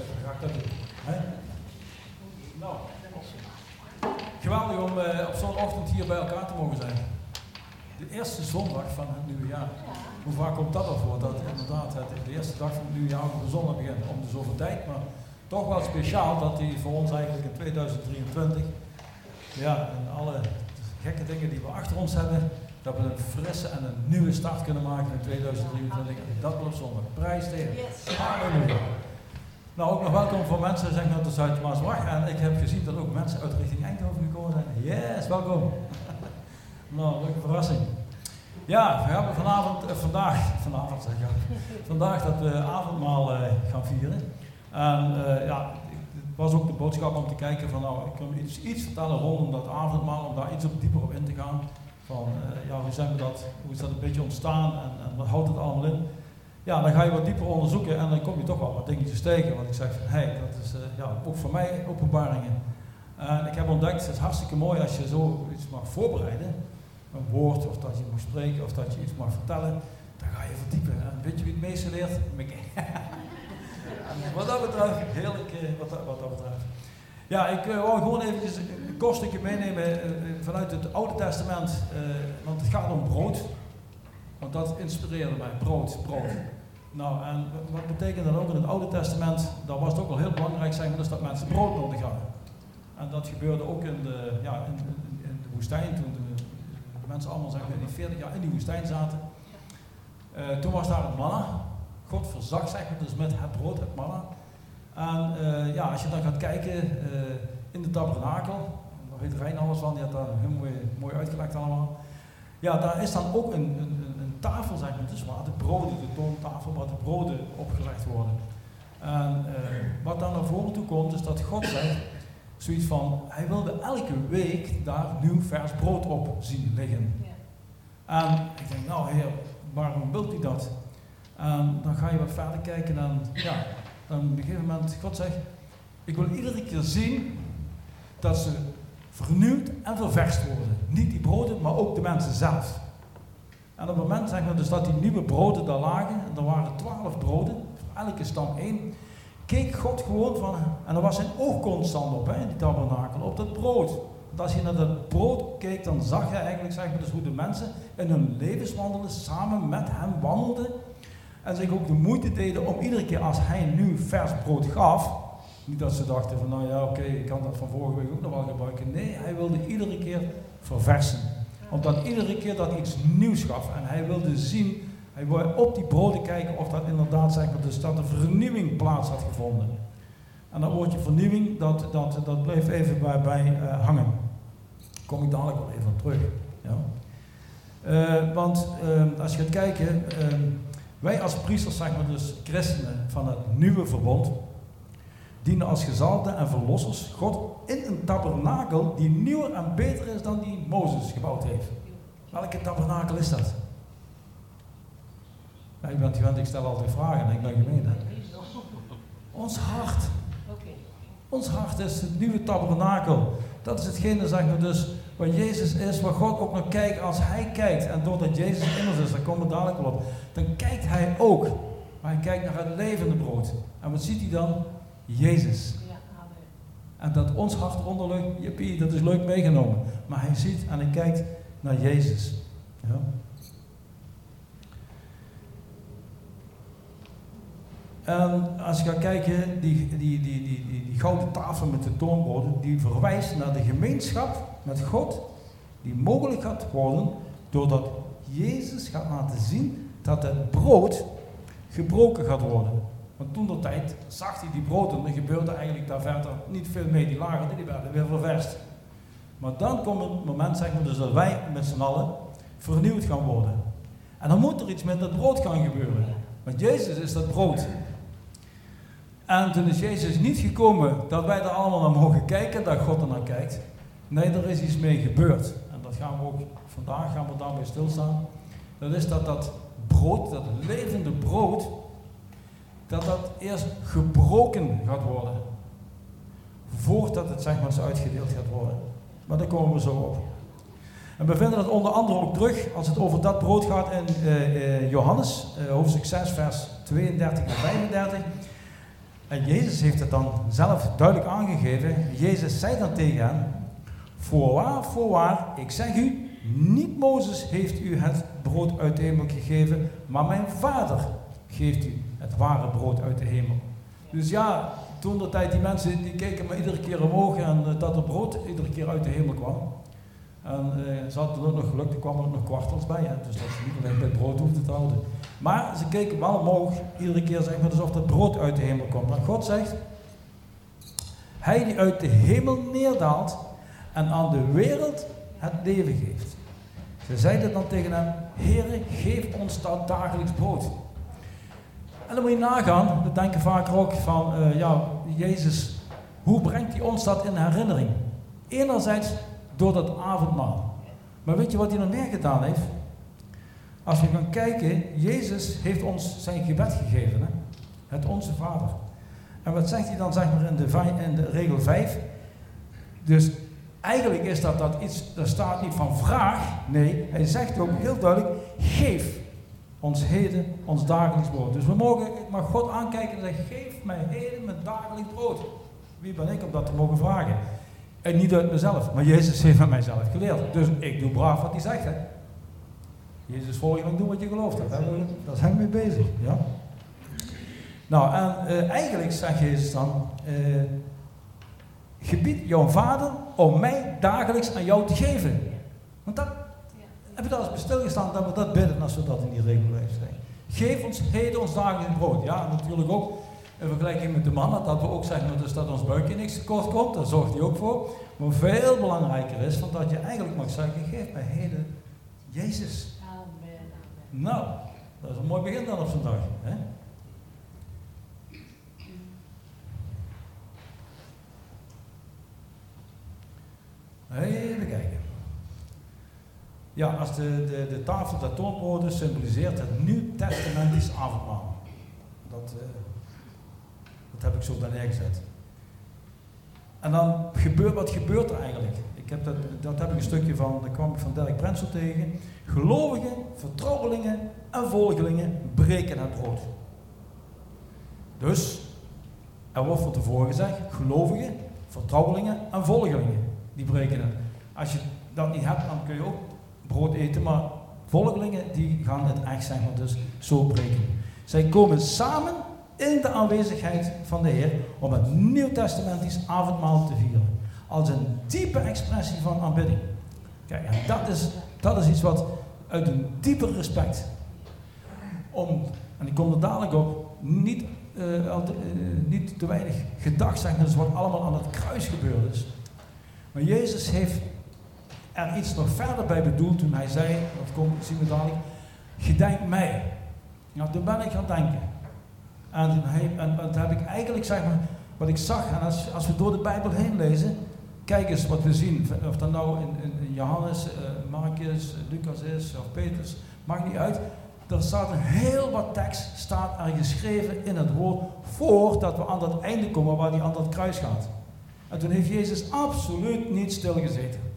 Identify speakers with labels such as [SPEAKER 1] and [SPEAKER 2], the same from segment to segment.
[SPEAKER 1] zitten, dan ga ik dat doen. Hè? Nou, geweldig om eh, op zo'n ochtend hier bij elkaar te mogen zijn. De eerste zondag van het nieuwe jaar. Hoe vaak komt dat al voor? Dat inderdaad het de eerste dag van het nieuwe jaar op de zondag begint. Om de zoveel tijd, maar toch wel speciaal dat die voor ons eigenlijk in 2023, ja, en alle gekke dingen die we achter ons hebben, dat we een frisse en een nieuwe start kunnen maken in 2023. En dat wel op zondag. Prijs Heer. Halleluja. Nou, ook nog welkom voor mensen zeg maar, uit Zuid-Maaswacht. En ik heb gezien dat ook mensen uit richting Eindhoven gekomen zijn. Yes, welkom. nou, leuke verrassing. Ja, we hebben vanavond, eh, vandaag, vanavond zeg ik, vandaag dat we avondmaal eh, gaan vieren. En eh, ja, het was ook de boodschap om te kijken van nou, ik kan iets, iets vertellen rondom dat avondmaal, om daar iets op dieper op in te gaan. Van eh, ja, hoe, zijn we dat, hoe is dat een beetje ontstaan en, en wat houdt het allemaal in? Ja, dan ga je wat dieper onderzoeken en dan kom je toch wel wat dingetjes tegen. Want ik zeg van, hé, hey, dat is eh, ja, ook voor mij openbaringen. En ik heb ontdekt, het is hartstikke mooi als je zo iets mag voorbereiden. Een woord, of dat je mag spreken, of dat je iets mag vertellen. Dan ga je verdiepen. En weet je wie het meeste leert? Wat dat betreft, heerlijk eh, wat, dat, wat betreft. Ja, ik uh, wou gewoon eventjes een kort stukje meenemen uh, vanuit het Oude Testament. Uh, want het gaat om brood. Want dat inspireerde mij, brood, brood. Nou, en wat betekent dat ook in het Oude Testament? Daar was het ook wel heel belangrijk, zeg maar, dus dat mensen brood nodig hadden. En dat gebeurde ook in de, ja, in, in, de woestijn, toen de, mensen allemaal zeg maar, die 40 jaar in die woestijn zaten. Uh, toen was daar het manna. God verzag, zeg maar, dus met het brood, het manna. En uh, ja, als je dan gaat kijken uh, in de tabernakel, daar weet Rijn alles van, die had daar heel mooi, uitgelegd allemaal. Ja, daar is dan ook een, een tafel, zeg maar, dus waar de broden, de toontafel, waar de broden opgelegd worden. En uh, wat dan naar voren toe komt, is dat God zegt, zoiets van, hij wilde elke week daar nieuw vers brood op zien liggen. Ja. En ik denk, nou heer, waarom wilt u dat? En dan ga je wat verder kijken en ja, dan op een gegeven moment, God zegt, ik wil iedere keer zien dat ze vernieuwd en ververst worden. Niet die broden, maar ook de mensen zelf. En op het moment maar, dus dat die nieuwe broden daar lagen, en er waren twaalf broden, voor elke stam één, keek God gewoon van, en er was zijn oog constant op, hè, die tabernakel, op dat brood. Want als je naar dat brood keek, dan zag je eigenlijk zeg maar, dus hoe de mensen in hun levenswandelen samen met hem wandelden. En zich ook de moeite deden om iedere keer als hij nu vers brood gaf, niet dat ze dachten van nou ja oké, ik kan dat van vorige week ook nog wel gebruiken. Nee, hij wilde iedere keer verversen. Omdat iedere keer dat iets nieuws gaf. En hij wilde zien, hij wilde op die broden kijken of dat inderdaad zeg maar, dus er vernieuwing plaats had gevonden. En dat woordje vernieuwing, dat, dat, dat bleef even bij, bij uh, hangen. Daar kom ik dadelijk wel even op terug. Ja. Uh, want uh, als je gaat kijken, wij als priesters, zeg maar dus christenen van het nieuwe verbond, dienen als gezalden en verlossers God in een tabernakel die nieuwer en beter is dan die Mozes gebouwd heeft. Welke tabernakel is dat? Ja, ik ben gewend, ik stel altijd vragen en ik ben gemeen. Hè? Ons hart. Ons hart is het nieuwe tabernakel. Dat is hetgene, zeg maar dus, wat Jezus is, waar God ook naar kijkt als Hij kijkt. En doordat Jezus in ons is, daar komen we dadelijk wel op, dan kijkt Hij ook. Maar hij kijkt naar het levende brood. En wat ziet hij dan? Jezus. En dat ons hart eronder ligt, jippie, dat is leuk meegenomen. Maar hij ziet en hij kijkt naar Jezus. Ja. En als je gaat kijken, die, die, die, die, die, die gouden tafel met de toonbroden, die verwijst naar de gemeenschap met God, die mogelijk gaat worden doordat Jezus gaat laten zien dat het brood gebroken gaat worden. Want toen de tijd zag hij die brood en gebeurde eigenlijk daar verder niet veel mee. Die lagen, die werden weer ververst. Maar dan komt het moment, zeg maar, dus dat wij met z'n allen vernieuwd gaan worden. En dan moet er iets met dat brood gaan gebeuren. Want Jezus is dat brood. En toen is Jezus niet gekomen dat wij er allemaal naar mogen kijken, dat God er naar kijkt. Nee, er is iets mee gebeurd. En dat gaan we ook vandaag gaan we daarmee stilstaan. Dat is dat dat brood, dat levende brood, dat dat eerst gebroken gaat worden. Voordat het zeg maar uitgedeeld gaat worden. Maar daar komen we zo op. En we vinden dat onder andere ook terug als het over dat brood gaat in uh, uh, Johannes, uh, hoofdstuk 6, vers 32 en 35. En Jezus heeft het dan zelf duidelijk aangegeven. Jezus zei dan tegen hen: Voorwaar, voorwaar, ik zeg u, niet Mozes heeft u het brood uit de hemel gegeven, maar mijn Vader geeft u het ware brood uit de hemel. Dus ja, toen de tijd die mensen die keken maar iedere keer omhoog en uh, dat het brood iedere keer uit de hemel kwam. En uh, ze hadden ook nog geluk, er kwamen er nog kwartels bij, hè, dus dat ze niet alleen bij brood hoefden te houden. Maar ze keken wel omhoog, iedere keer zeg maar, alsof het brood uit de hemel komt. Maar God zegt, hij die uit de hemel neerdaalt en aan de wereld het leven geeft. Ze zeiden dan tegen hem, Heere, geef ons dat dagelijks brood. En dan moet je nagaan, we denken vaak ook van, uh, ja, Jezus, hoe brengt hij ons dat in herinnering? Enerzijds door dat avondmaal. Maar weet je wat hij nog meer gedaan heeft? Als we gaan kijken, Jezus heeft ons zijn gebed gegeven. Hè? Het Onze Vader. En wat zegt hij dan zeg maar in de, in de regel 5? Dus eigenlijk is dat, dat iets, er staat niet van vraag. Nee, hij zegt ook heel duidelijk, geef ons heden ons dagelijks brood. Dus we mogen maar God aankijken en zeggen, geef mij heden mijn dagelijks brood. Wie ben ik om dat te mogen vragen? En niet uit mezelf, maar Jezus heeft van mijzelf geleerd. Dus ik doe braaf wat hij zegt. Hè? Jezus volgen en doen wat je gelooft. Daar, daar zijn we mee bezig. Ja? Nou, en uh, eigenlijk zegt Jezus dan, uh, gebied jouw vader om mij dagelijks aan jou te geven. Want dat, heb je daar eens bij stilgestaan dat we dat bidden als we dat in die regel blijven zijn. Geef ons heden ons dagelijks brood. Ja, natuurlijk ook in vergelijking met de mannen, dat we ook zeggen dus dat ons buikje niks tekort komt, daar zorgt hij ook voor. Maar veel belangrijker is van dat je eigenlijk mag zeggen, geef mij heden Jezus. Amen, Nou, dat is een mooi begin dan op zo'n dag. Hè? Even kijken. Ja, als de, de, de tafel der toonbroden symboliseert het Nieuw-Testamentisch avondmaal. Dat, uh, dat heb ik zo daar neergezet. En dan gebeurt, wat gebeurt er eigenlijk? Ik heb dat, dat heb ik een stukje van, daar kwam ik van Dirk Brensel tegen. Gelovigen, vertrouwelingen en volgelingen breken het brood. Dus, er wordt van tevoren gezegd, gelovigen, vertrouwelingen en volgelingen, die breken het. Als je dat niet hebt, dan kun je ook brood eten, maar volgelingen die gaan het echt zeg maar dus zo breken. Zij komen samen in de aanwezigheid van de Heer om het Nieuw-Testamentisch avondmaal te vieren. Als een diepe expressie van aanbidding. Kijk, en dat is, dat is iets wat uit een dieper respect, om, en ik kom er dadelijk op, niet, uh, uh, niet te weinig gedacht zijn, dus wat allemaal aan het kruis gebeurd is. Maar Jezus heeft er iets nog verder bij bedoeld toen hij zei, dat komt, zien we dadelijk, gedenk mij. Nou, toen ben ik gaan denken. En, en, dat heb ik eigenlijk, zeg maar, wat ik zag, en als, als we door de Bijbel heen lezen, kijk eens wat we zien. Of dat nou in, in Johannes, uh, Marcus, Lucas is of Petrus, maakt niet uit. Er staat een heel wat tekst staat er geschreven in het woord voordat we aan dat einde komen waar hij aan dat kruis gaat. En toen heeft Jezus absoluut niet stilgezeten.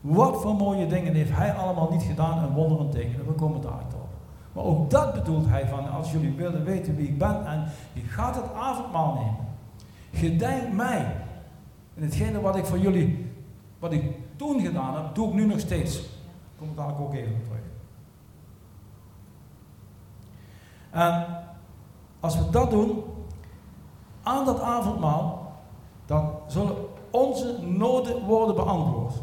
[SPEAKER 1] Wat voor mooie dingen heeft hij allemaal niet gedaan en wonderen tekenen. We komen daar op. Maar ook dat bedoelt hij van, als jullie willen weten wie ik ben en je gaat het avondmaal nemen. Gedenk mij. En hetgene wat ik voor jullie, wat ik toen gedaan heb, doe ik nu nog steeds. Daar kom ik dadelijk ook even op terug. En als we dat doen, aan dat avondmaal, dan zullen onze noden worden beantwoord.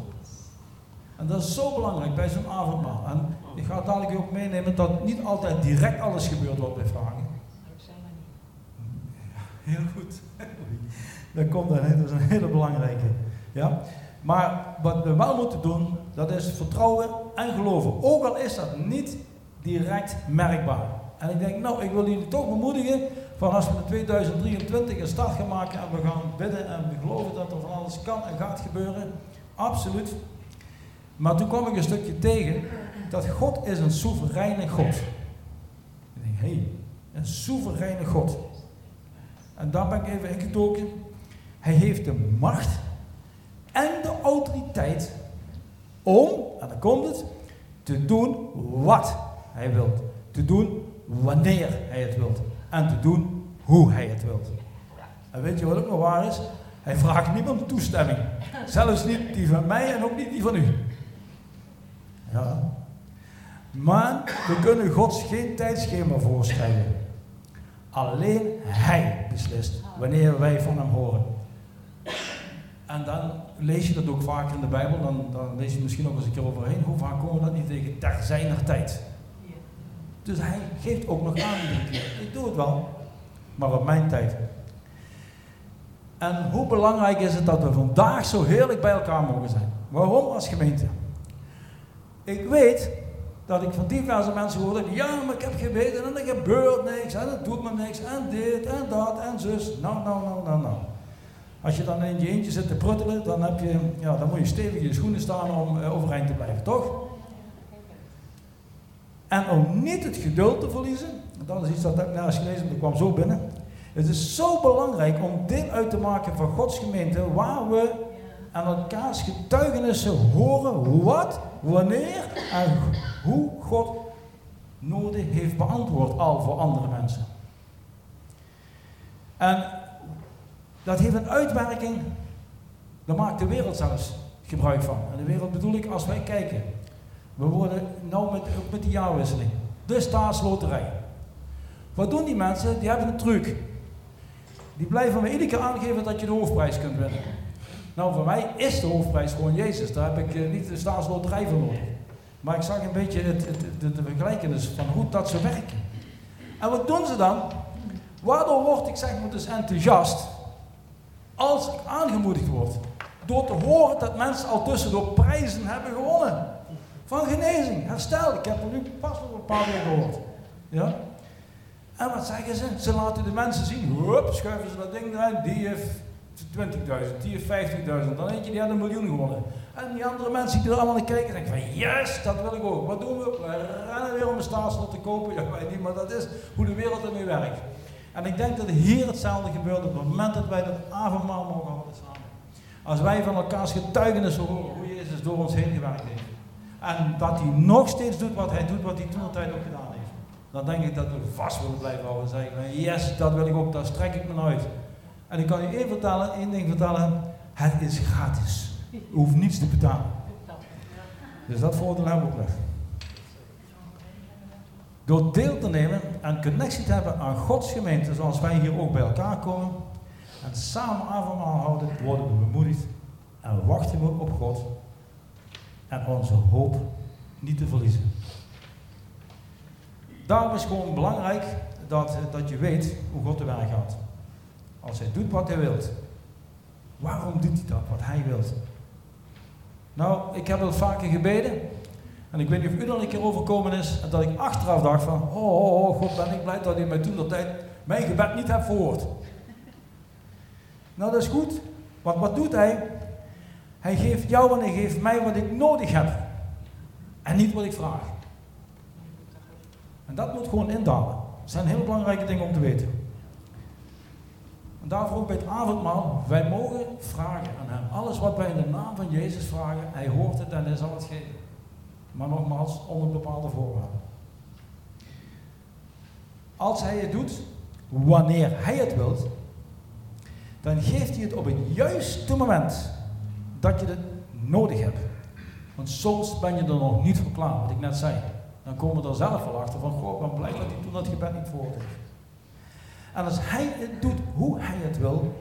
[SPEAKER 1] En dat is zo belangrijk bij zo'n avondmaal. En ik ga dadelijk ook meenemen dat niet altijd direct alles gebeurt wat wij vragen. Heel goed. Dat komt dan, dat is een hele belangrijke. Ja? Maar wat we wel moeten doen, dat is vertrouwen en geloven. Ook al is dat niet direct merkbaar. En ik denk, nou, ik wil jullie toch bemoedigen van als we in 2023 een start gaan maken en we gaan bidden en we geloven dat er van alles kan en gaat gebeuren. Absoluut. Maar toen kwam ik een stukje tegen dat God is een soevereine God. Ik denk, hé, een soevereine God. En daar ben ik even ingetoken. Hij heeft de macht en de autoriteit om, en dan komt het, te doen wat hij wilt. Te doen wanneer hij het wilt. En te doen hoe hij het wilt. En weet je wat ook nog waar is? Hij vraagt niemand toestemming. Zelfs niet die van mij en ook niet die van u. Maar we kunnen Gods geen tijdschema voorschrijven. Alleen Hij beslist wanneer wij van Hem horen. En dan lees je dat ook vaker in de Bijbel, dan, dan lees je misschien ook eens een keer overheen. Hoe vaak komen we dat niet tegen? Ter zijner tijd. Dus hij geeft ook nog aan iedere keer. Ik doe het wel, maar op mijn tijd. En hoe belangrijk is het dat we vandaag zo heerlijk bij elkaar mogen zijn? Waarom als gemeente? Ik weet dat ik van diverse mensen hoorde, ja, maar ik heb gebeden en er gebeurt niks en het doet me niks en dit en dat en zus. Nou, nou, nou, nou, nou. Als je dan in je eentje zit te pruttelen, dan, heb je, ja, dan moet je stevig in je schoenen staan om uh, overeind te blijven, toch? En om niet het geduld te verliezen, dat is iets dat ik nergens gelezen, dat kwam zo binnen. Het is zo belangrijk om deel uit te maken van Gods gemeente, waar we aan elkaars getuigenissen horen wat, wanneer en hoe God nodig heeft beantwoord al voor andere mensen. En dat heeft een uitwerking, daar maakt de wereld zelfs gebruik van. En de wereld bedoel ik als wij kijken. We worden nou met, met die jaarwisseling. De staatsloterij. Wat doen die mensen? Die hebben een truc. Die blijven me iedere keer aangeven dat je de hoofdprijs kunt winnen. Nou, voor mij is de hoofdprijs gewoon Jezus. Daar heb ik eh, niet de staatsloterij voor nodig. Maar ik zag een beetje het, het, de, de van hoe dat ze werken. En wat doen ze dan? Waardoor word ik zeg maar dus enthousiast als ik aangemoedigd word. Door te horen dat mensen al tussendoor prijzen hebben gewonnen. Van genezing, herstel. Ik heb er nu pas nog een paar weken gehoord. Ja? En wat zeggen ze? Ze laten de mensen zien. Hup, schuiven ze dat ding eruit. Die heeft 20.000, die heeft 50.000. Dan eentje die had een miljoen gewonnen. En die andere mensen die er allemaal naar kijken, denken van yes, dat wil ik ook. Wat doen we? We rennen weer om een staatslot te kopen. Ja, niet, maar dat is hoe de wereld ermee werkt. En ik denk dat hier hetzelfde gebeurt op het moment dat wij dat avondmaal mogen houden samen. Als wij van elkaars getuigenissen horen hoe Jezus door ons heen gewerkt heeft. En dat hij nog steeds doet wat hij doet, wat hij toen al tijd ook gedaan heeft. Dan denk ik dat we vast willen blijven houden en zeggen, yes, dat wil ik ook, daar strek ik me uit. En ik kan je één vertellen, één ding vertellen, het is gratis. Je hoeft niets te betalen. Dus dat voordeel hebben we ook nog. Door deel te nemen en connectie te hebben aan Gods gemeente, zoals wij hier ook bij elkaar komen, en samen avondmaal houden, worden we bemoedigd en wachten we op God en onze hoop niet te verliezen. Daarom is het gewoon belangrijk dat, dat je weet hoe God te werk gaat. Als hij doet wat hij wilt. Waarom doet hij dat, wat hij wilt? Nou, ik heb al vaker gebeden. En ik weet niet of u er een keer overkomen is. En dat ik achteraf dacht van, oh, oh, oh God, ben ik blij dat hij mij toen dat tijd mijn gebed niet heeft verhoord. Nou, dat is goed. Want wat doet hij? Hij geeft jou en hij geeft mij wat ik nodig heb. En niet wat ik vraag. En dat moet gewoon indalen. Dat zijn heel belangrijke dingen om te weten. En daarvoor ook bij het avondmaal, wij mogen vragen aan hem. Alles wat wij in de naam van Jezus vragen, hij hoort het en hij zal het geven. Maar nogmaals, onder bepaalde voorwaarden. Als hij het doet, wanneer hij het wilt, dan geeft hij het op het juiste moment dat je het nodig hebt. Want soms ben je er nog niet voor klaar, wat ik net zei. Dan komen we er zelf wel achter van, goh, ik ben blij dat hij toen dat gebed niet voor heeft. En als hij het doet hoe hij het wil,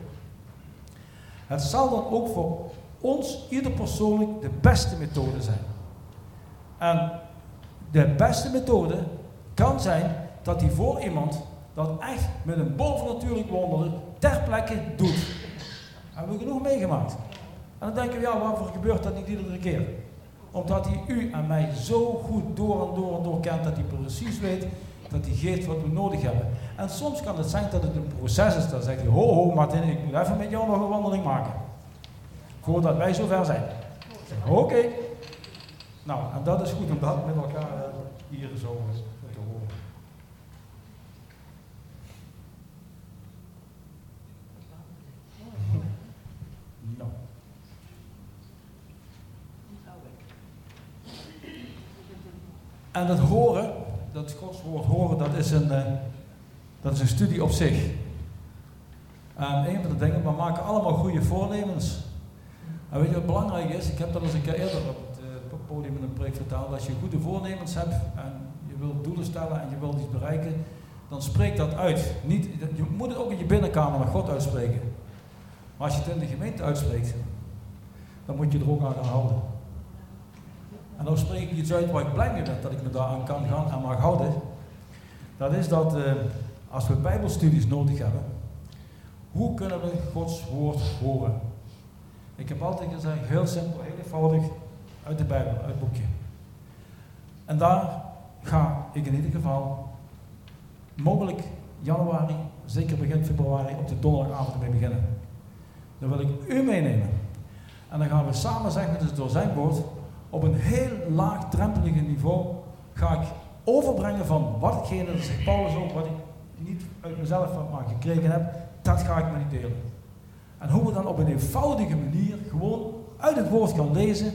[SPEAKER 1] het zal dan ook voor ons, ieder persoonlijk, de beste methode zijn. En de beste methode kan zijn dat hij voor iemand dat echt met een bovennatuurlijk wonder ter plekke doet. Hebben we genoeg meegemaakt. En dan denken we, ja, waarvoor gebeurt dat niet iedere keer? Omdat hij u en mij zo goed door en door en door kent dat hij precies weet dat hij geeft wat we nodig hebben. En soms kan het zijn dat het een proces is. Dan zegt hij, ho ho Martin, ik moet even met jou nog een wandeling maken. Voordat wij zover zijn. Oké. Nou, en dat is goed om dat met elkaar eh, hier zo te horen. Nou. En dat horen, dat Gods woord horen, dat is een, uh, dat is een studie op zich. En een van de dingen, we maken allemaal goede voornemens. En weet je wat belangrijk is? Ik heb dat eens een keer eerder op het uh, podium in een preek verteld. Als je goede voornemens hebt en je wilt doelen stellen en je wilt iets bereiken, dan spreek dat uit. Niet, je moet het ook in je binnenkamer naar God uitspreken. Maar als je het in de gemeente uitspreekt, dan moet je er ook aan gaan houden. En dan spreek ik iets uit waar ik blij mee ben dat ik me daar aan kan gaan en mag houden. Dat is dat uh, als we bijbelstudies nodig hebben, hoe kunnen we Gods woord horen? Ik heb altijd gezegd, heel simpel, heel eenvoudig, uit de Bijbel, uit het boekje. En daar ga ik in ieder geval mogelijk januari, zeker begin februari, op de donderdagavond mee beginnen. Dan wil ik u meenemen. En dan gaan we samen zeggen, dus door zijn woord, op een heel laagdrempelige niveau ga ik overbrengen van watgene, dat zegt Paulus ook, wat ik niet uit mezelf maar gekregen heb, dat ga ik me niet delen. En hoe we dan op een eenvoudige manier gewoon uit het woord gaan lezen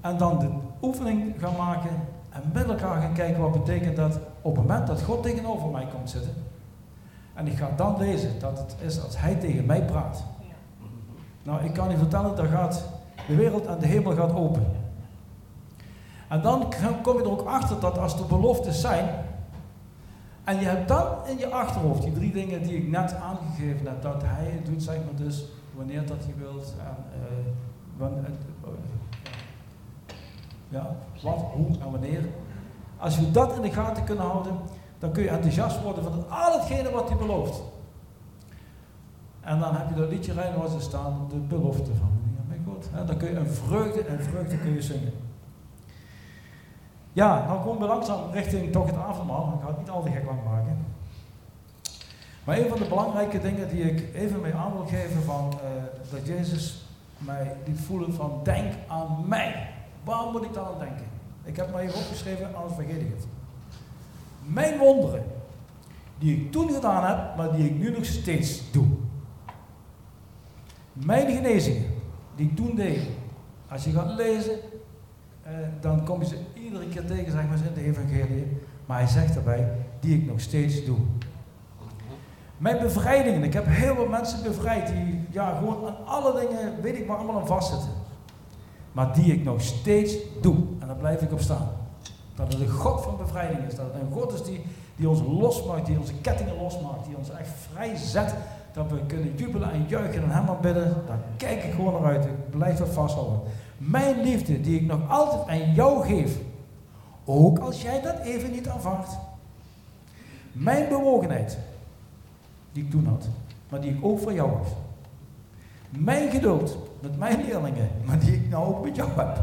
[SPEAKER 1] en dan de oefening gaan maken en met elkaar gaan kijken wat betekent dat op het moment dat God tegenover mij komt zitten. En ik ga dan lezen dat het is als Hij tegen mij praat. Nou, ik kan u vertellen, dat gaat de wereld en de hemel gaat open. En dan kom je er ook achter dat als er beloftes zijn, en je hebt dan in je achterhoofd die drie dingen die ik net aangegeven heb, dat hij het doet, zeg maar dus, wanneer dat je wilt, en uh, wanneer, uh, ja, wat, hoe en wanneer. Als je dat in de gaten kunt houden, dan kun je enthousiast worden van al hetgene wat hij belooft. En dan heb je dat liedje Rijnwaarts staan, de belofte van mijn God. Dan kun je een vreugde en vreugde kun je zingen. Ja, dan komen we langzaam richting toch het avondmaal. Ik ga het niet al te gek maken. Maar een van de belangrijke dingen die ik even mee aan wil geven van uh, dat Jezus mij liet voelen van denk aan mij. Waar moet ik dan aan denken? Ik heb maar even opgeschreven, anders vergeet ik het. Mijn wonderen, die ik toen gedaan heb, maar die ik nu nog steeds doe. Mijn genezingen, die ik toen deed. Als je gaat lezen, eh, dan kom je ze iedere keer tegen, zeg maar, in de evangelie. Maar hij zegt daarbij, die ik nog steeds doe. Mijn bevrijdingen, ik heb heel veel mensen bevrijd die ja, gewoon aan alle dingen, weet ik maar, allemaal aan vastzitten. Maar die ik nog steeds doe. En daar blijf ik op staan. Dat het een God van bevrijding is. Dat het een God is die, die ons losmaakt, die onze kettingen losmaakt, die ons echt vrij zet. Dat we kunnen jubelen en juichen en hem aanbidden. Daar kijk ik gewoon naar uit. Ik blijf dat vasthouden. Mijn liefde die ik nog altijd aan jou geef, ook als jij dat even niet aanvaardt. Mijn bewogenheid, die ik toen had, maar die ik ook voor jou heb. Mijn geduld met mijn leerlingen, maar die ik nou ook met jou heb.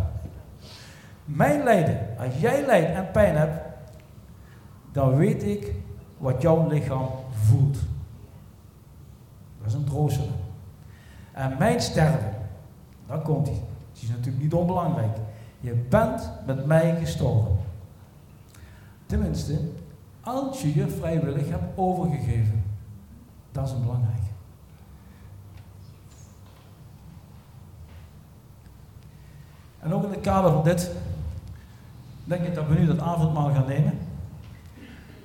[SPEAKER 1] Mijn lijden, als jij lijdt en pijn hebt, dan weet ik wat jouw lichaam voelt. Dat is een troost. En mijn sterven, dan komt hij is natuurlijk niet onbelangrijk. Je bent met mij gestorven. Tenminste, als je je vrijwillig hebt overgegeven. Dat is een. En ook in het kader van dit, denk ik dat we nu dat avondmaal gaan nemen.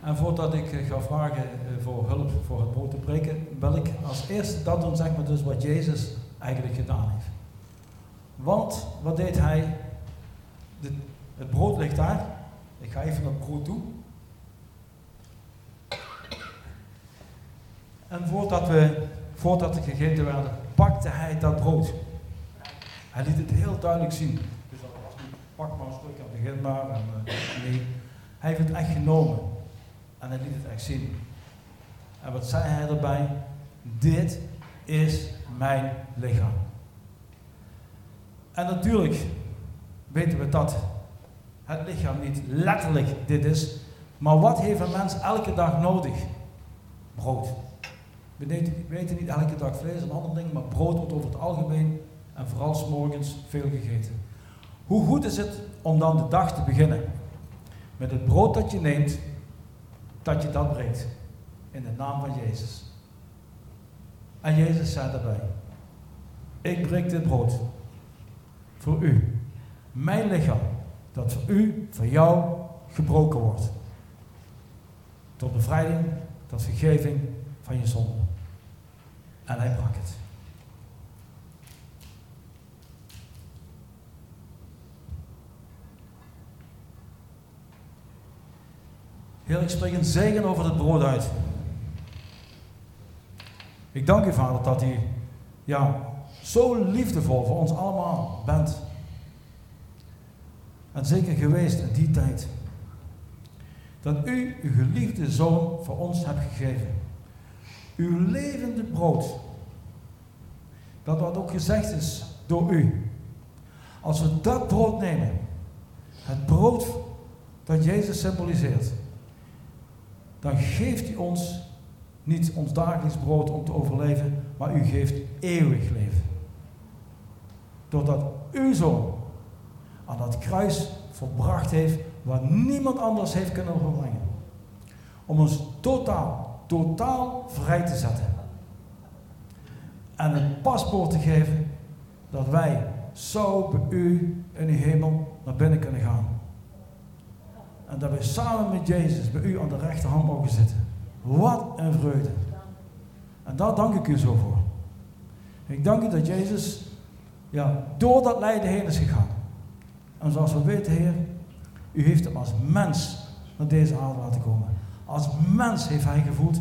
[SPEAKER 1] En voordat ik eh, ga vragen eh, voor hulp voor het brood te breken, wil ik als eerste dat doen, zeg maar dus wat Jezus eigenlijk gedaan heeft. Want wat deed hij? De, het brood ligt daar. Ik ga even naar brood toe. En voordat, we, voordat gegeten werden, pakte hij dat brood. Hij liet het heel duidelijk zien. Dus dat was niet, pak maar een stuk en begin maar. En, uh, nee, hij heeft het echt genomen. En hij liet het echt zien. En wat zei hij erbij? Dit is mijn lichaam. En natuurlijk weten we dat het lichaam niet letterlijk dit is. Maar wat heeft een mens elke dag nodig? Brood. We weten niet elke dag vlees en andere dingen, maar brood wordt over het algemeen en vooral s morgens veel gegeten. Hoe goed is het om dan de dag te beginnen met het brood dat je neemt, dat je dat breekt in de naam van Jezus. En Jezus zei daarbij: Ik breek dit brood voor u. Mijn lichaam, dat voor u, voor jou gebroken wordt. Tot bevrijding, tot vergeving van je zonde. En hij brak het. Heer, ik spreek een zegen over het brood uit. Ik dank u, Vader, dat u ja, zo liefdevol voor ons allemaal bent. En zeker geweest in die tijd. Dat u uw geliefde zoon voor ons hebt gegeven. Uw levende brood. Dat wat ook gezegd is door u. Als we dat brood nemen, het brood dat Jezus symboliseert, dan geeft u ons niet ons dagelijks brood om te overleven, maar u geeft eeuwig leven. Doordat uw zoon aan dat kruis volbracht heeft wat niemand anders heeft kunnen overbrengen. Om ons totaal, totaal vrij te zetten. En een paspoort te geven dat wij zo bij u in de hemel naar binnen kunnen gaan. En dat wij samen met Jezus bij u aan de rechterhand mogen zitten. Wat een vreugde. En daar dank ik u zo voor. Ik dank u dat Jezus ja, door dat lijden heen is gegaan. En zoals we weten, Heer, u heeft hem als mens naar deze aarde laten komen. Als mens heeft hij gevoeld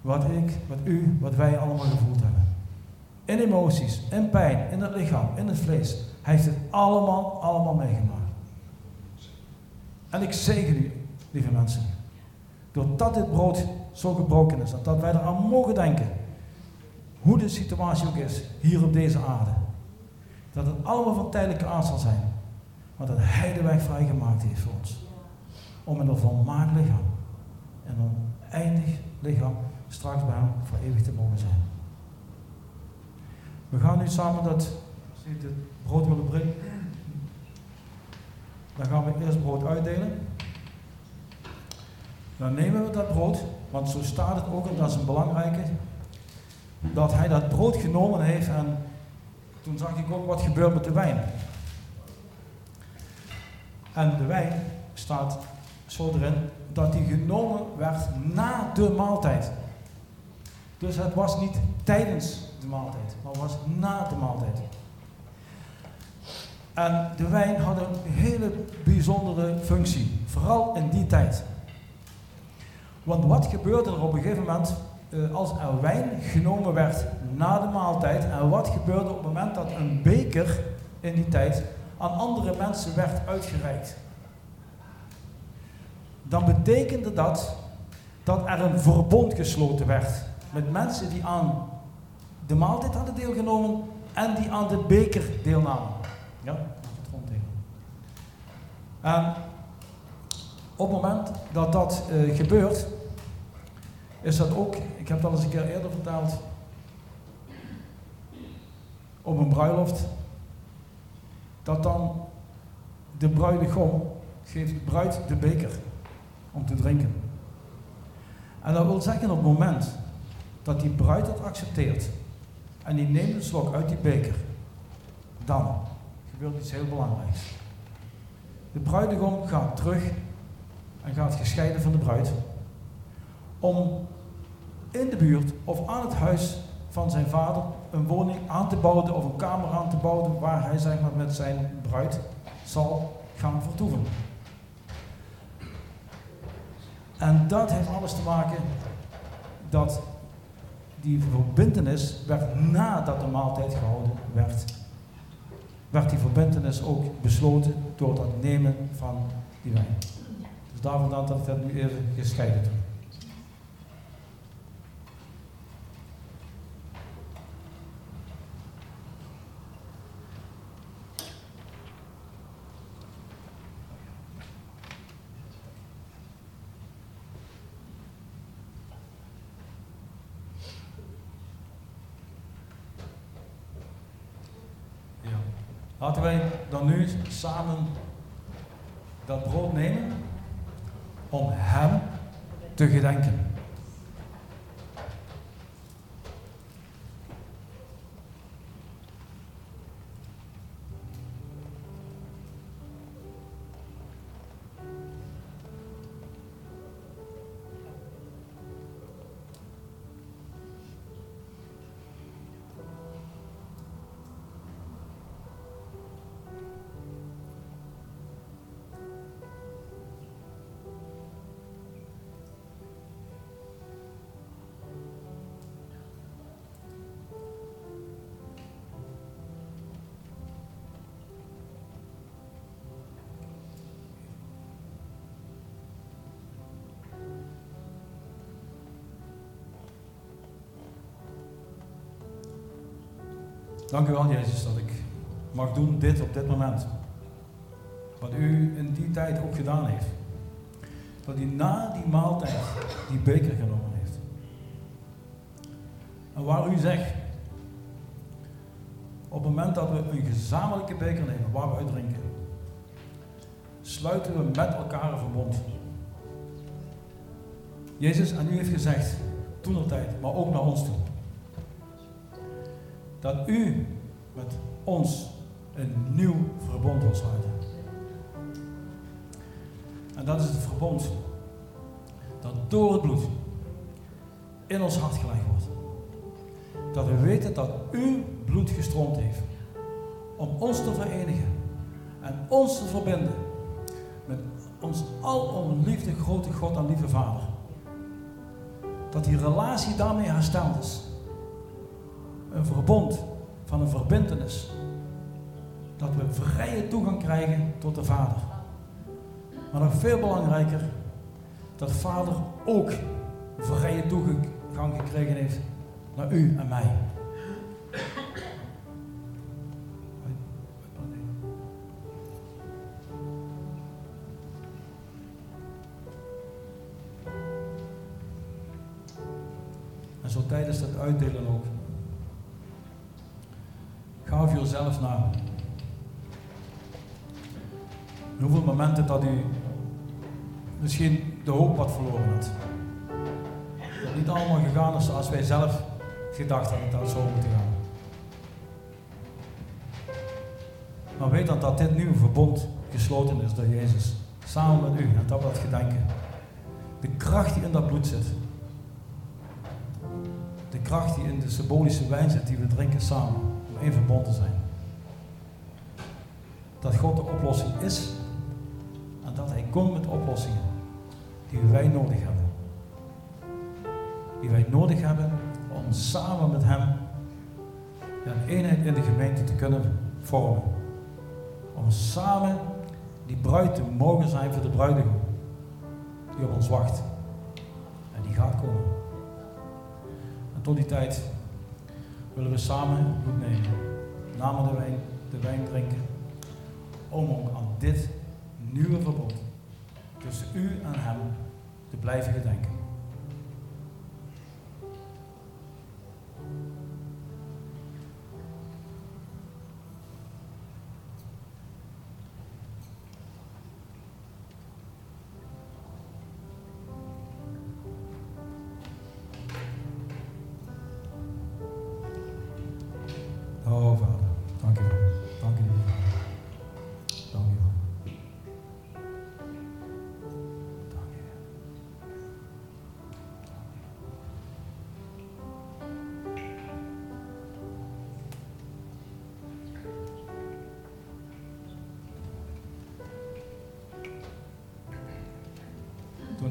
[SPEAKER 1] wat ik, wat u, wat wij allemaal gevoeld hebben. In emoties, in pijn, in het lichaam, in het vlees. Hij heeft het allemaal, allemaal meegemaakt. En ik zegen u, lieve mensen. Doordat dit brood zo gebroken is, dat wij eraan mogen denken. Hoe de situatie ook is, hier op deze aarde. Dat het allemaal van tijdelijke aard zal zijn. Maar dat Hij de weg vrijgemaakt heeft voor ons. Om in een volmaakt lichaam, en een eindig lichaam, straks bij Hem voor eeuwig te mogen zijn. We gaan nu samen dat, als het brood willen brengen, dan gaan we eerst brood uitdelen. Dan nemen we dat brood, want zo staat het ook, en dat is een belangrijke, dat hij dat brood genomen heeft en toen zag ik ook wat gebeurt met de wijn. En de wijn staat zo erin dat die genomen werd na de maaltijd. Dus het was niet tijdens de maaltijd, maar was na de maaltijd. En de wijn had een hele bijzondere functie, vooral in die tijd. Want wat gebeurde er op een gegeven moment als er wijn genomen werd na de maaltijd? En wat gebeurde op het moment dat een beker in die tijd aan andere mensen werd uitgereikt? Dan betekende dat dat er een verbond gesloten werd met mensen die aan de maaltijd hadden deelgenomen en die aan de beker deelnamen. Ja, het grondtegel. En op het moment dat dat uh, gebeurt, is dat ook, ik heb dat eens een keer eerder verteld, op een bruiloft, dat dan de bruidegom geeft de bruid de beker om te drinken. En dat wil zeggen op het moment dat die bruid dat accepteert en die neemt een slok uit die beker, dan gebeurt iets heel belangrijks. De bruidegom gaat terug en gaat gescheiden van de bruid om in de buurt of aan het huis van zijn vader een woning aan te bouwen of een kamer aan te bouwen waar hij zeg maar, met zijn bruid zal gaan vertoeven. En dat heeft alles te maken dat die verbindenis werd nadat de maaltijd gehouden werd werd die verbindenis ook besloten door het nemen van die wijn. Dus daarom dat ik dat nu even gescheiden. Dank u wel, Jezus, dat ik mag doen dit op dit moment. Wat u in die tijd ook gedaan heeft. Dat u na die maaltijd die beker genomen heeft. En waar u zegt, op het moment dat we een gezamenlijke beker nemen waar we uit drinken, sluiten we met elkaar een verbond. Jezus, en u heeft gezegd, toen tijd, maar ook naar ons toe, dat u met ons een nieuw verbond wil sluiten. En dat is het verbond dat door het bloed in ons hart gelegd wordt. Dat we weten dat uw bloed gestroomd heeft om ons te verenigen en ons te verbinden met ons alom liefde grote God en lieve Vader. Dat die relatie daarmee hersteld is. Een verbond van een verbindenis. Dat we vrije toegang krijgen tot de Vader. Maar nog veel belangrijker, dat Vader ook vrije toegang gekregen heeft naar u en mij. Misschien de hoop wat verloren hebt. Dat niet allemaal gegaan is zoals wij zelf gedacht hadden dat het zo moeten gaan. Maar weet dan dat dit nieuwe verbond gesloten is door Jezus. Samen met u en dat wat gedenken. De kracht die in dat bloed zit. De kracht die in de symbolische wijn zit die we drinken samen. Om één verbond te zijn. Dat God de oplossing is. En dat Hij komt met oplossingen die wij nodig hebben. Die wij nodig hebben om samen met Hem een eenheid in de gemeente te kunnen vormen. Om samen die bruid te mogen zijn voor de bruidegom die op ons wacht. En die gaat komen. En tot die tijd willen we samen bloed nemen. Namen de wijn, de wijn drinken. Om ook aan dit nieuwe verbond tussen u en hem te blijven gedenken.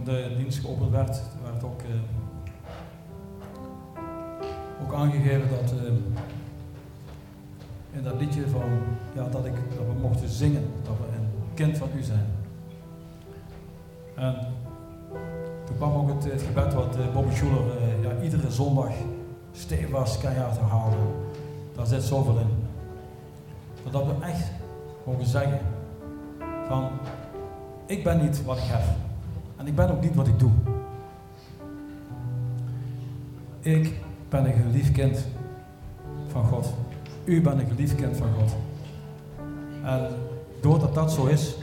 [SPEAKER 1] De dienst geopend werd, werd ook, eh, ook aangegeven dat eh, in dat liedje van, ja, dat, ik, dat we mochten zingen, dat we een kind van u zijn. En toen kwam ook het, gebed wat eh, Bobby Schuler eh, ja, iedere zondag stevast keihard herhaalde. Daar zit zoveel in. Dat we echt mogen zeggen van, ik ben niet wat ik heb. En ik ben ook niet wat ik doe. Ik ben een geliefd kind van God. U bent een geliefd kind van God. En doordat dat zo is,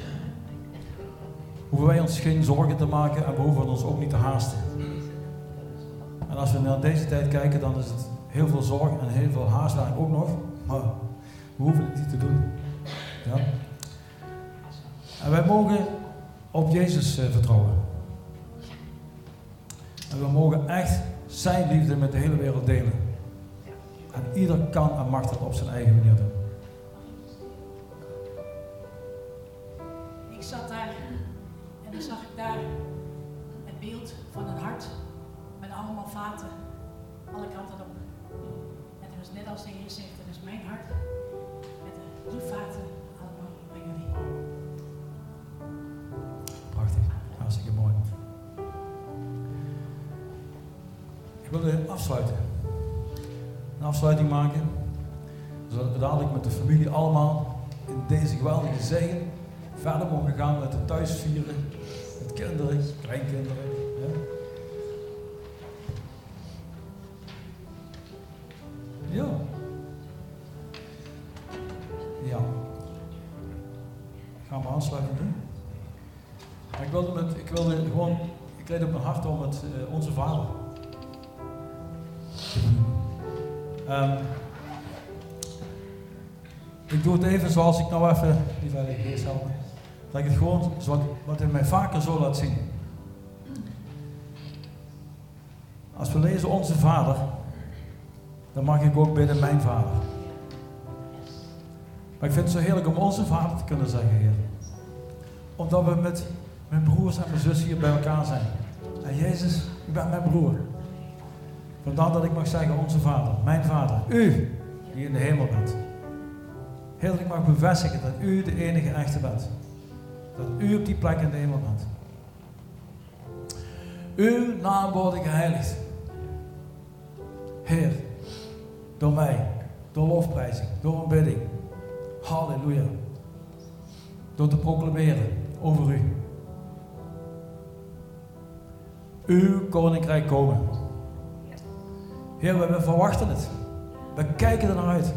[SPEAKER 1] hoeven wij ons geen zorgen te maken en we hoeven ons ook niet te haasten. En als we naar deze tijd kijken, dan is het heel veel zorg en heel veel haast ook nog, maar we hoeven het niet te doen. Ja? En wij mogen op Jezus eh, vertrouwen. En we mogen echt zijn liefde met de hele wereld delen. En ieder kan en mag dat op zijn eigen manier doen.
[SPEAKER 2] Ik zat daar en dan zag ik daar het beeld van een hart met allemaal vaten, alle kanten op. En het was net als de Heer zegt, dat is mijn hart met de drie vaten
[SPEAKER 1] Ik wil afsluiten. Een afsluiting maken. Zodat we dadelijk met de familie allemaal in deze geweldige zegen verder mogen gaan met het thuisvieren. Met kinderen, kleinkinderen. Ja. Ja. Gaan we aansluiten ik wilde, met, ik wilde gewoon, ik leed op mijn hart om het uh, Onze Vader Um, ik doe het even zoals ik nou even, die helpen, dat ik het gewoon, wat, wat hij mij vaker zo laat zien. Als we lezen Onze Vader, dan mag ik ook bidden mijn Vader. Maar ik vind het zo heerlijk om onze Vader te kunnen zeggen, Heer. Omdat we met mijn broers en mijn zus hier bij elkaar zijn. En Jezus, u bent mijn broer. Vandaar dat ik mag zeggen, onze Vader, mijn Vader, u die in de hemel bent. Heer, ik mag bevestigen dat u de enige echte bent. Dat u op die plek in de hemel bent. Uw naam wordt geheiligd. Heer, door mij, door lofprijzing, door een bidding. Halleluja. Door te proclameren over u. Uw koninkrijk komen. Heer, we verwachten het. We kijken er naar uit.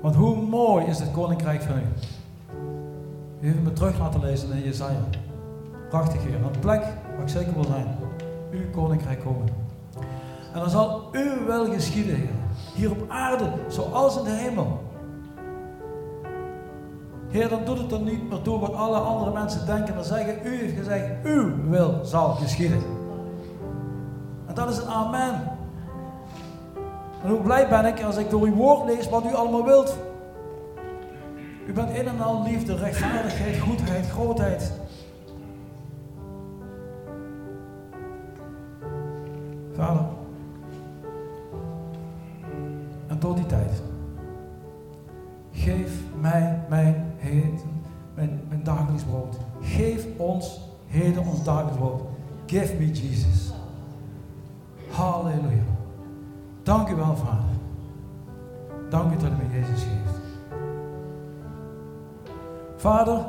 [SPEAKER 1] Want hoe mooi is het koninkrijk van u? U heeft me terug laten lezen in Jezaja. Prachtig Heer. Een plek waar ik zeker wil zijn. Uw koninkrijk komen. En dan zal uw wel geschieden, Heer. Hier op aarde, zoals in de hemel. Heer, dan doet het er niet meer toe wat alle andere mensen denken. Dan zeggen, u heeft gezegd, uw wil zal geschieden. Dat is een amen. En hoe blij ben ik als ik door uw woord lees wat u allemaal wilt. U bent in en al liefde, rechtvaardigheid, goedheid, grootheid. Vader. En tot die tijd. Geef mij mijn heden, mijn, mijn dagelijks brood. Geef ons heden ons dagelijks brood. Give me Vader. Dank u dat u me Jezus geeft. Vader,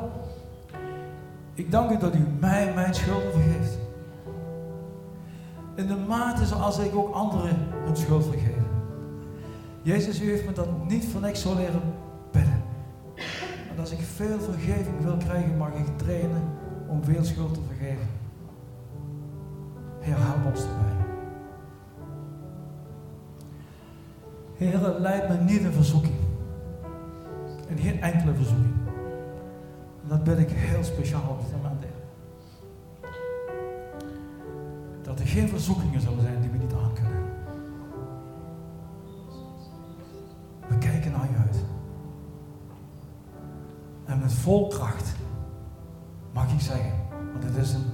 [SPEAKER 1] ik dank u dat u mij mijn schulden vergeeft. In de mate zoals ik ook anderen hun schuld vergeef. Jezus, u heeft me dat niet voor niks zo leren bidden. En als ik veel vergeving wil krijgen, mag ik trainen om veel schuld te vergeven. Heer, help ons erbij. Heer, leid me niet in verzoeking. In geen enkele verzoeking. En dat ben ik heel speciaal op dit moment. Dat er geen verzoekingen zullen zijn die we niet aankunnen. We kijken naar je uit. En met vol kracht mag ik zeggen, want het is een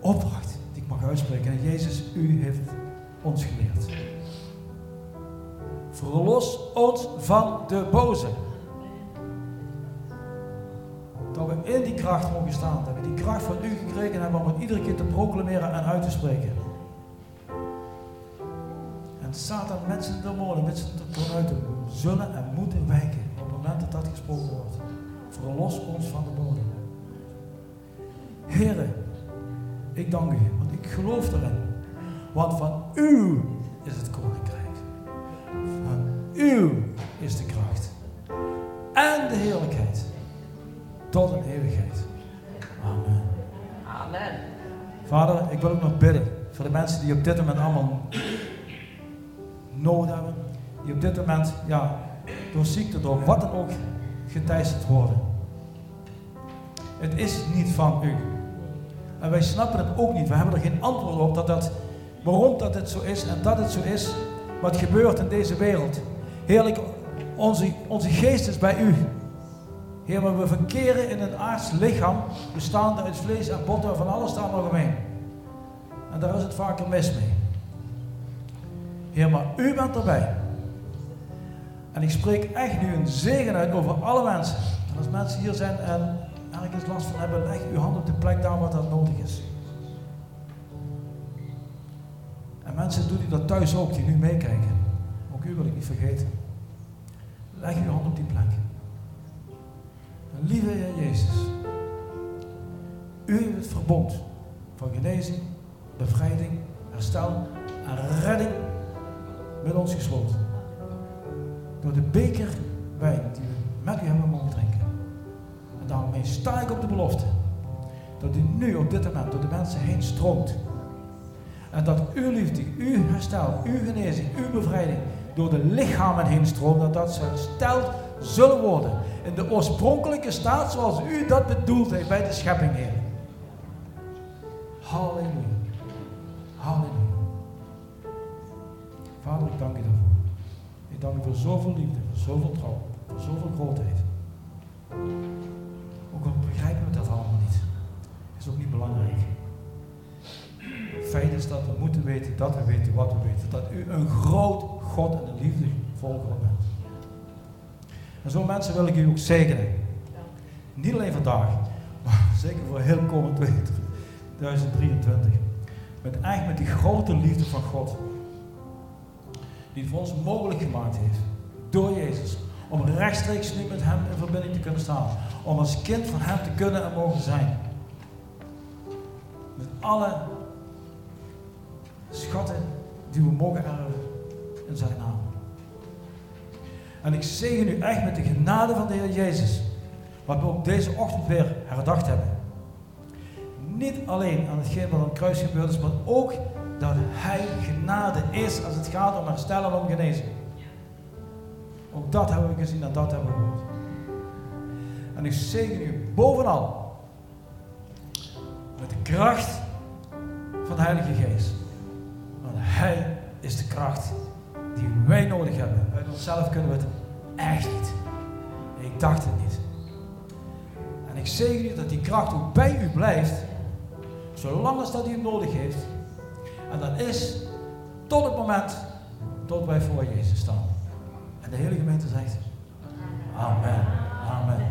[SPEAKER 1] opdracht die ik mag uitspreken. En Jezus, u heeft ons geleerd. Van de boze. Dat we in die kracht mogen staan. Dat die kracht van u gekregen hebben om het iedere keer te proclameren en uit te spreken. En Satan, mensen, demonen, mensen te zullen en moeten wijken op het moment dat dat gesproken wordt. Verlos ons van de boze. Heren, ik dank u, want ik geloof erin. Want van u die op dit moment allemaal nood hebben. Die op dit moment, ja, door ziekte, door wat dan ook, geteisterd worden. Het is niet van u. En wij snappen het ook niet. We hebben er geen antwoord op dat dat, waarom dat het zo is en dat het zo is. Wat gebeurt in deze wereld. Heerlijk, onze, onze geest is bij u. Heer, maar we verkeren in een aards lichaam, bestaande uit vlees en botten, van alles daar nog omheen. En daar is het vaker mis mee. Heer, maar u bent erbij. En ik spreek echt nu een zegen uit over alle mensen. En als mensen hier zijn en ergens last van hebben, leg uw hand op de plek daar waar dat nodig is. En mensen, doet u dat thuis ook, die nu meekijken. Ook u wil ik niet vergeten. leg uw hand op die plek. Lieve Heer Jezus, u heeft het verbond van genezing, bevrijding, herstel en redding met ons gesloten. Door de beker wijn die we met u hebben mogen drinken. En daarmee sta ik op de belofte dat u nu op dit moment door de mensen heen stroomt. En dat uw liefde, uw herstel, uw genezing, uw bevrijding door de lichamen heen stroomt. En dat ze hersteld zullen worden in de oorspronkelijke staat zoals u dat bedoeld heeft bij de schepping, Heer. Dank u daarvoor. Ik dank u voor zoveel liefde, voor zoveel trouw, voor zoveel grootheid. Ook al begrijpen we dat allemaal niet, is ook niet belangrijk. Feit is dat we moeten weten dat we weten wat we weten. Dat u een groot God en een liefdevol God bent. En zo mensen wil ik u ook zegenen. Niet alleen vandaag, maar zeker voor heel komend 2023. Met echt met die grote liefde van God. Die voor ons mogelijk gemaakt heeft. Door Jezus. Om rechtstreeks nu met Hem in verbinding te kunnen staan. Om als kind van Hem te kunnen en mogen zijn. Met alle schatten die we mogen erven in zijn naam. En ik zegen u echt met de genade van de Heer Jezus, wat we ook deze ochtend weer herdacht hebben. Niet alleen aan hetgeen wat aan het kruis gebeurd is, maar ook dat Hij genade is als het gaat om herstellen en om genezing. Ook dat hebben we gezien en dat hebben we gehoord. En ik zegen u bovenal met de kracht van de Heilige Geest. Want Hij is de kracht die wij nodig hebben. Uit onszelf kunnen we het echt niet. Ik dacht het niet. En ik zeg u dat die kracht ook bij u blijft, zolang als dat u nodig heeft. En dat is tot het moment tot wij voor Jezus staan. En de hele gemeente zegt, Amen. Amen.